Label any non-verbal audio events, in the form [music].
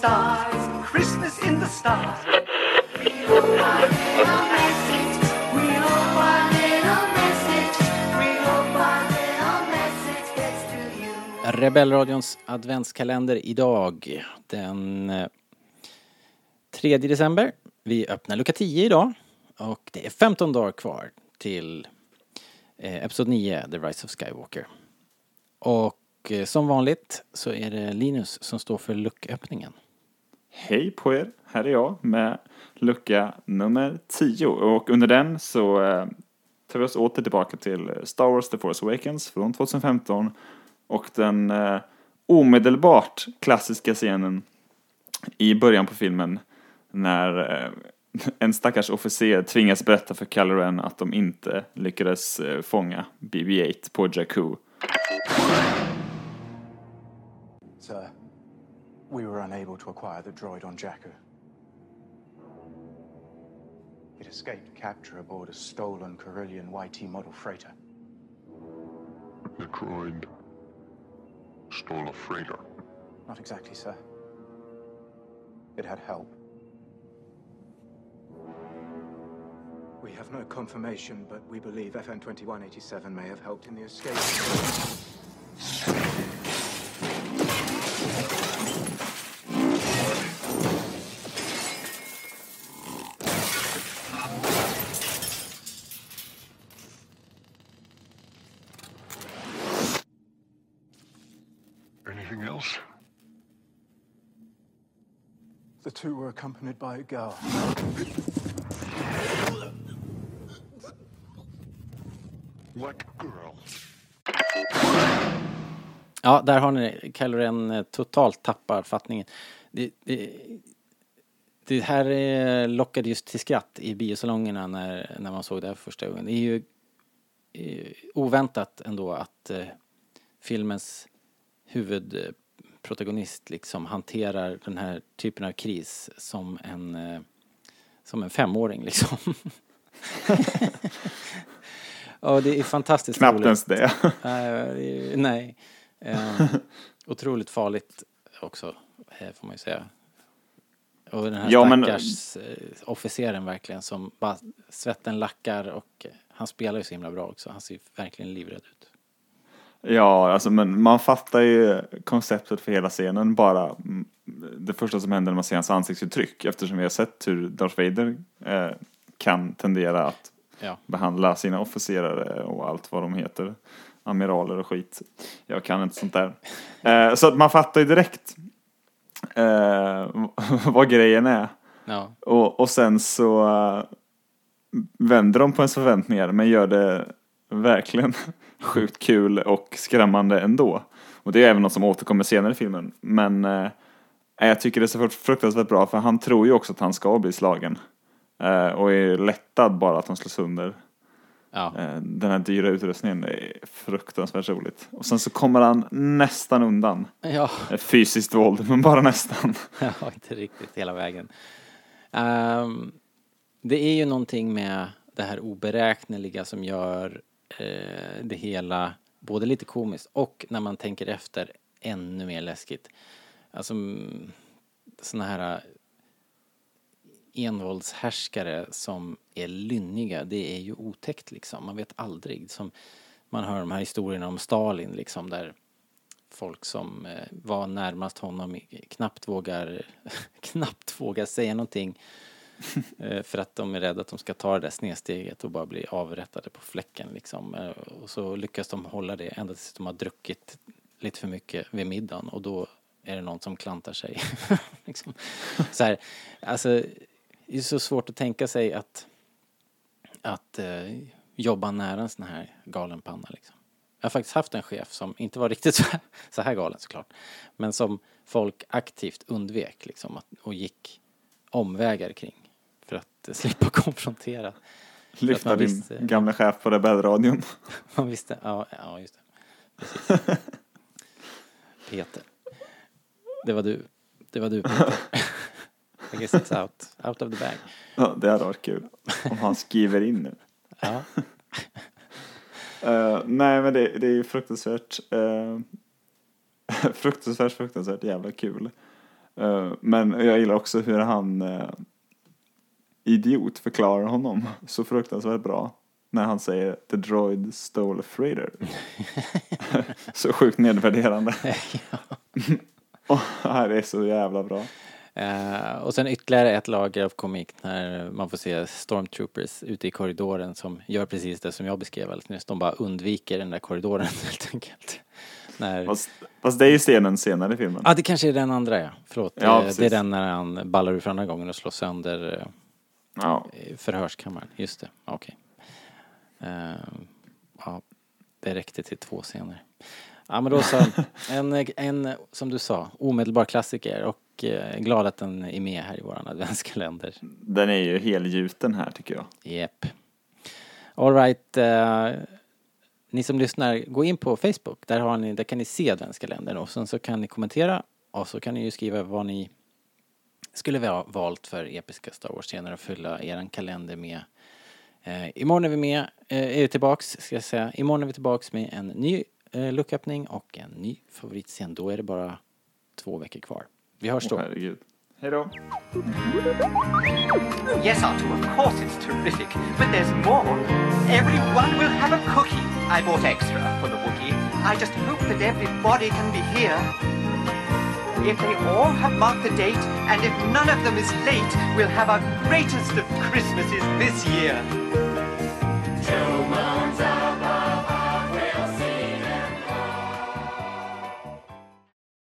stars, Christmas in the stars. Rebellradions adventskalender idag den eh, 3 december. Vi öppnar lucka 10 idag och det är 15 dagar kvar till eh, Episod 9, The Rise of Skywalker. Och och eh, som vanligt så är det Linus som står för lucköppningen. Hej på er, här är jag med lucka nummer 10 och under den så eh, tar vi oss åter tillbaka till Star Wars The Force Awakens från 2015 och den eh, omedelbart klassiska scenen i början på filmen när [laughs] en stackars officer tvingas berätta för Kylo Ren att de inte lyckades fånga BB-8 på Jakku. We were unable to acquire the droid on Jakku. It escaped capture aboard a stolen Carillion YT model freighter. The droid stole a freighter. Not exactly, sir. It had help. We have no confirmation, but we believe FN 2187 may have helped in the escape. Anything else? The two were accompanied by a girl. What girl? Ja, där har ni Kylo Ren eh, totalt tappar fattningen. Det, det, det här eh, lockade just till skratt i biosalongerna när, när man såg det här för första gången. Det är ju eh, oväntat ändå att eh, filmens huvudprotagonist liksom hanterar den här typen av kris som en, eh, som en femåring liksom. [laughs] Och det är fantastiskt Knappt roligt. ens det. Nej, nej. Eh, [laughs] otroligt farligt också, eh, får man ju säga. Och den här Ja, men- stackars eh, officeren verkligen som bara svetten lackar och han spelar ju så himla bra också. Han ser verkligen livrädd ut. Ja, alltså men man fattar ju konceptet för hela scenen bara mm, det första som händer när man ser hans ansiktsuttryck eftersom vi har sett hur Darth Vader eh, kan tendera att Ja. behandla sina officerare och allt vad de heter. Amiraler och skit. Jag kan inte sånt där. Eh, så att man fattar ju direkt eh, [laughs] vad grejen är. Ja, Och, och sen så eh, vänder de på ens förväntningar men gör det verkligen sjukt kul och skrämmande ändå. Och det är även något som återkommer senare i filmen. Men eh, jag tycker det är så fruktansvärt bra för han tror ju också att han ska bli slagen. Eh, och är lättad bara att han slår sönder ja. eh, den här dyra utrustningen. Är fruktansvärt roligt. Och sen så kommer han nästan undan. ja. Eh, Fysiskt våld, [laughs] men bara nästan. [laughs] Ja, inte riktigt hela vägen. Ehm, det är ju någonting med det här oberäkneliga som gör eh, det hela både lite komiskt och när man tänker efter ännu mer läskigt. Alltså mm, såna här eh, envåldshärskare som är lynniga, det är ju otäckt liksom. Man vet aldrig. Som man hör de här historierna om Stalin liksom där folk som eh, var närmast honom knappt vågar, [laughs] knappt vågar säga någonting eh, [laughs] Eh, för att de är rädda att de ska ta det där snedsteget och bara bli avrättade på fläcken liksom. Eh, och så lyckas de hålla det ända tills de har druckit lite för mycket vid middagen och då är det någon som klantar sig. [laughs] liksom. så här, alltså, det är så svårt att tänka sig att, att eh, jobba nära en sån här galen panna liksom. Jag har faktiskt haft en chef som inte var riktigt [laughs] så här, så här galen såklart. Men som folk aktivt undvek liksom att, och gick omvägar kring. För att [laughs] slippa konfrontera. Lyfta din visste- gamla chef på rebellradion. [laughs] Man visste, ja, ja just det. [laughs] Peter. Det var du. Det var du Peter. I guess it's out, out of the bag. Ja, det hade varit kul om han skriver in nu. Ja, Eh, nej men det, det är ju fruktansvärt, uh, fruktansvärt, fruktansvärt jävla kul. Eh, Men jag gillar också hur han idiot förklarar honom så fruktansvärt bra. När han säger the droid stole a freighter. [laughs] så sjukt nedvärderande. [laughs] Och [laughs] det är så jävla bra. Eh, och sen ytterligare ett lager av komik när man får se stormtroopers ute i korridoren som gör precis det som jag beskrev alldeles nyss. De bara undviker den där korridoren helt enkelt. När... Fast, fast det är ju scenen senare i filmen. Ja, det kanske är den andra ja. Förlåt. Ja, Eh, det är den när han ballar ur för andra gången och slår sönder Ja. förhörskammaren. Just det, okej. Eh, ja, det räckte till två scener. Ja, men då så. [laughs] En, en, som du sa, omedelbar klassiker och eh, glad att den är med här i våran adventskalender. Den är ju helgjuten här tycker jag. Japp. Alright, eh, ni som lyssnar, gå in på Facebook. Där, har ni, där kan ni se adventskalendern och sen så kan ni kommentera och så kan ni ju skriva vad ni skulle ha valt för episka Star Wars-scener och fylla eran kalender med. Eh, imorgon är vi med, eh, är vi tillbaks, ska jag säga. Imorgon är vi tillbaks med en ny eh, lucköppning och en ny favoritscen. Då är det bara två veckor kvar. Vi hörs då. Åh herregud. Hej då. Yes, Arthur, of course it's terrific, but there's more. Everyone will have a cookie. I bought extra for the Wookiee. I just hope that everybody can be here. If they all have marked the date, and if none of them is late, we'll have our greatest of Christmases this year.